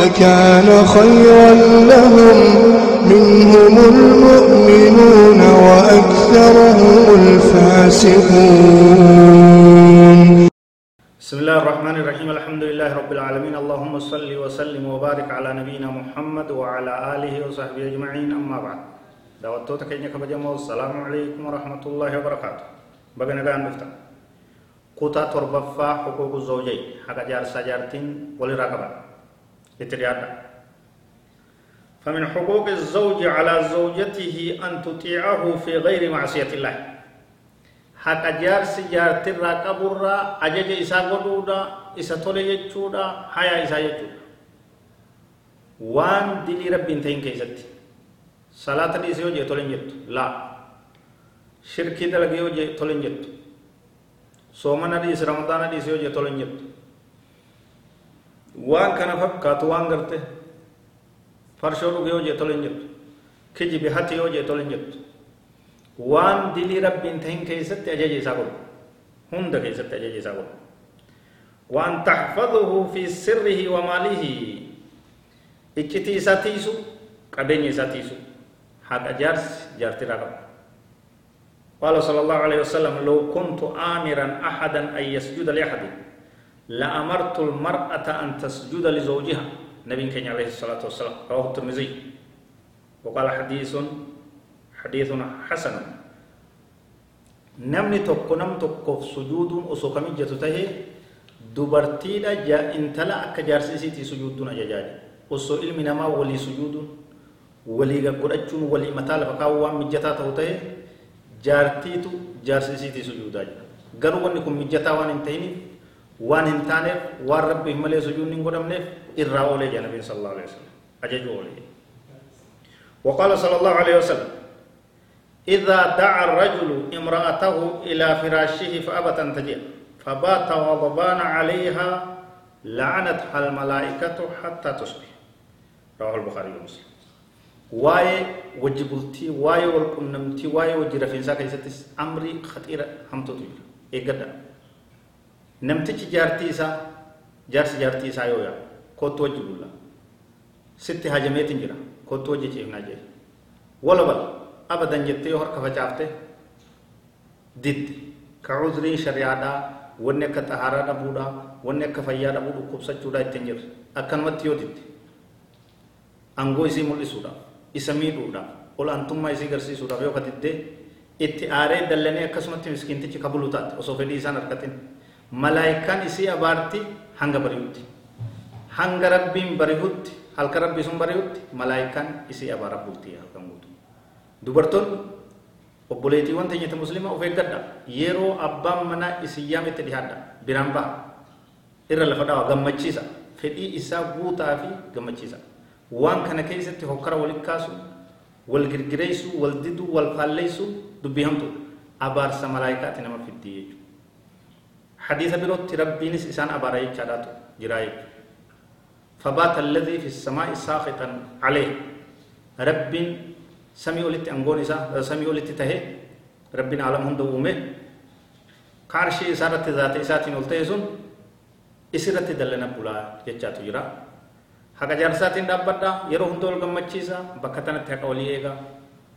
لكان خيرا لهم. منهم المؤمنون وأكثرهم الفاسقون. بسم الله الرحمن الرحيم. الحمد لله رب العالمين. اللهم صل وسلم وبارك على نبينا محمد وعلى آله وصحبه أجمعين. أما بعد. دعوتو تكيني كبجمو السلام عليكم ورحمة الله وبركاته. بغنا غان نفتا كوتا تربفا حقوق الزوجين. حقا جار سجارتين ولرقبة يتريادا فمن حقوق الزوج على زوجته أن تطيعه في غير معصية الله. حق جار سجار ترى قبر عجج إسا قدودا إسا طولي يجودا حيا إسا يجودا. وان دلي رب انتين كيزتي صلاة ليسيو جي طولي لا. شركي دلقيو جي طولي جتو سومن ريس رمضان ريسيو جي طولي waan kana fakkaatu waan garte farshoo dhuge yoo jee tole hin jettu kijibi hati yoo jee tole hin jettu waan dilii rabbiin tahin keessatti ajaja isaa godhu hunda keessatti ajaja isaa godhu waan taxfaduhu fi sirrihi wa maalihi iccitii isaa tiisu qabeenya isaa tiisu haqa jaarsi jaartiraa qabu قال صلى الله عليه وسلم لو كنت آمرا أحدا أن يسجد لأحد لأمرت المرأة أن تسجد لزوجها. نبي كان عليه الصلاة والسلام. رواه الترمذي. وقال حديث حديث حسن. نمني توكو نم توكو. سجود أسو كمي جتو تهي. دبرتي لا جا انتلا أكا جارسيسي تي سجودون أجاجاج أسو علم نما ولي سجود. ولي قرأجون ولي متال فقاوا مجتا تو تهي. جارتي تو جارسيسي تي garuu wanni kun mijataa waan hin ta'iniif waan hin taaneef waan rabbiif malee sujuudni hin godhamneef irraa oolee jaa nabiin sallallahu alaihi wasallam. Ajaju oolee. وقال صلى الله عليه وسلم إذا دعا الرجل امرأته إلى فراشه فأبت أن تجيء فبات غضبان عليها لعنتها الملائكة حتى تصبح رواه البخاري ومسلم واي وجبلتي واي والقنمتي واي وجي رفنسا كيستس أمري خطيرة همتو تجير إيقدا نمتك جارتي إسا جارس جارتي إسا يويا كوت وجب الله ست هجمات جرا كوت وجي چيفنا جي ولا بل أبدا جتي وهر كفجافته دد كعذري شريعة wanni akka xahaaraa dhabuudha wanni akka fayyaa dhabuu dhukkubsachuudha ittiin jirre akkanumatti yoo didde angoo isii mul'isuudhaaf isa miidhuudhaaf olaantummaa isii garsiisuudhaaf yoo ka diddee itti aaree dallanee akkasumatti miskiintichi ka taate osoo fedhii isaan harkatin malaayikaan isii abaarti hanga bari'utti hanga rabbiin bari'utti halka rabbii sun bari'utti malaayikaan isii abaara bultii halkan guutu dubartoonni obboleetiiwwan teenyata musliima of eeggadha yeroo abbaan manaa isin yaametti dhihaadha biraan ba'a irra lafa dhawa gammachiisa fedhii isaa guutaa fi gammachiisa waan kana keessatti hokkara walit kaasu wal girgireessu wal diduu wal faalleessu dubbii hamtu abaarsa malaayikaati nama fiddii jechuudha birootti rabbiinis isaan abaara jechaadhaatu jiraa jechuudha فبات الذي في السماء ساخطا عليه. رب سمي ولت أنغون إسا سمي ولت تهي. ربنا عالم هند ومه كارشي إسارة ذات إساتين ولتيسون إسرة دلنا بلا يجاتو جرا. حقا جارساتين دابدا يرو هندول غمچيسا بكتنا إيغا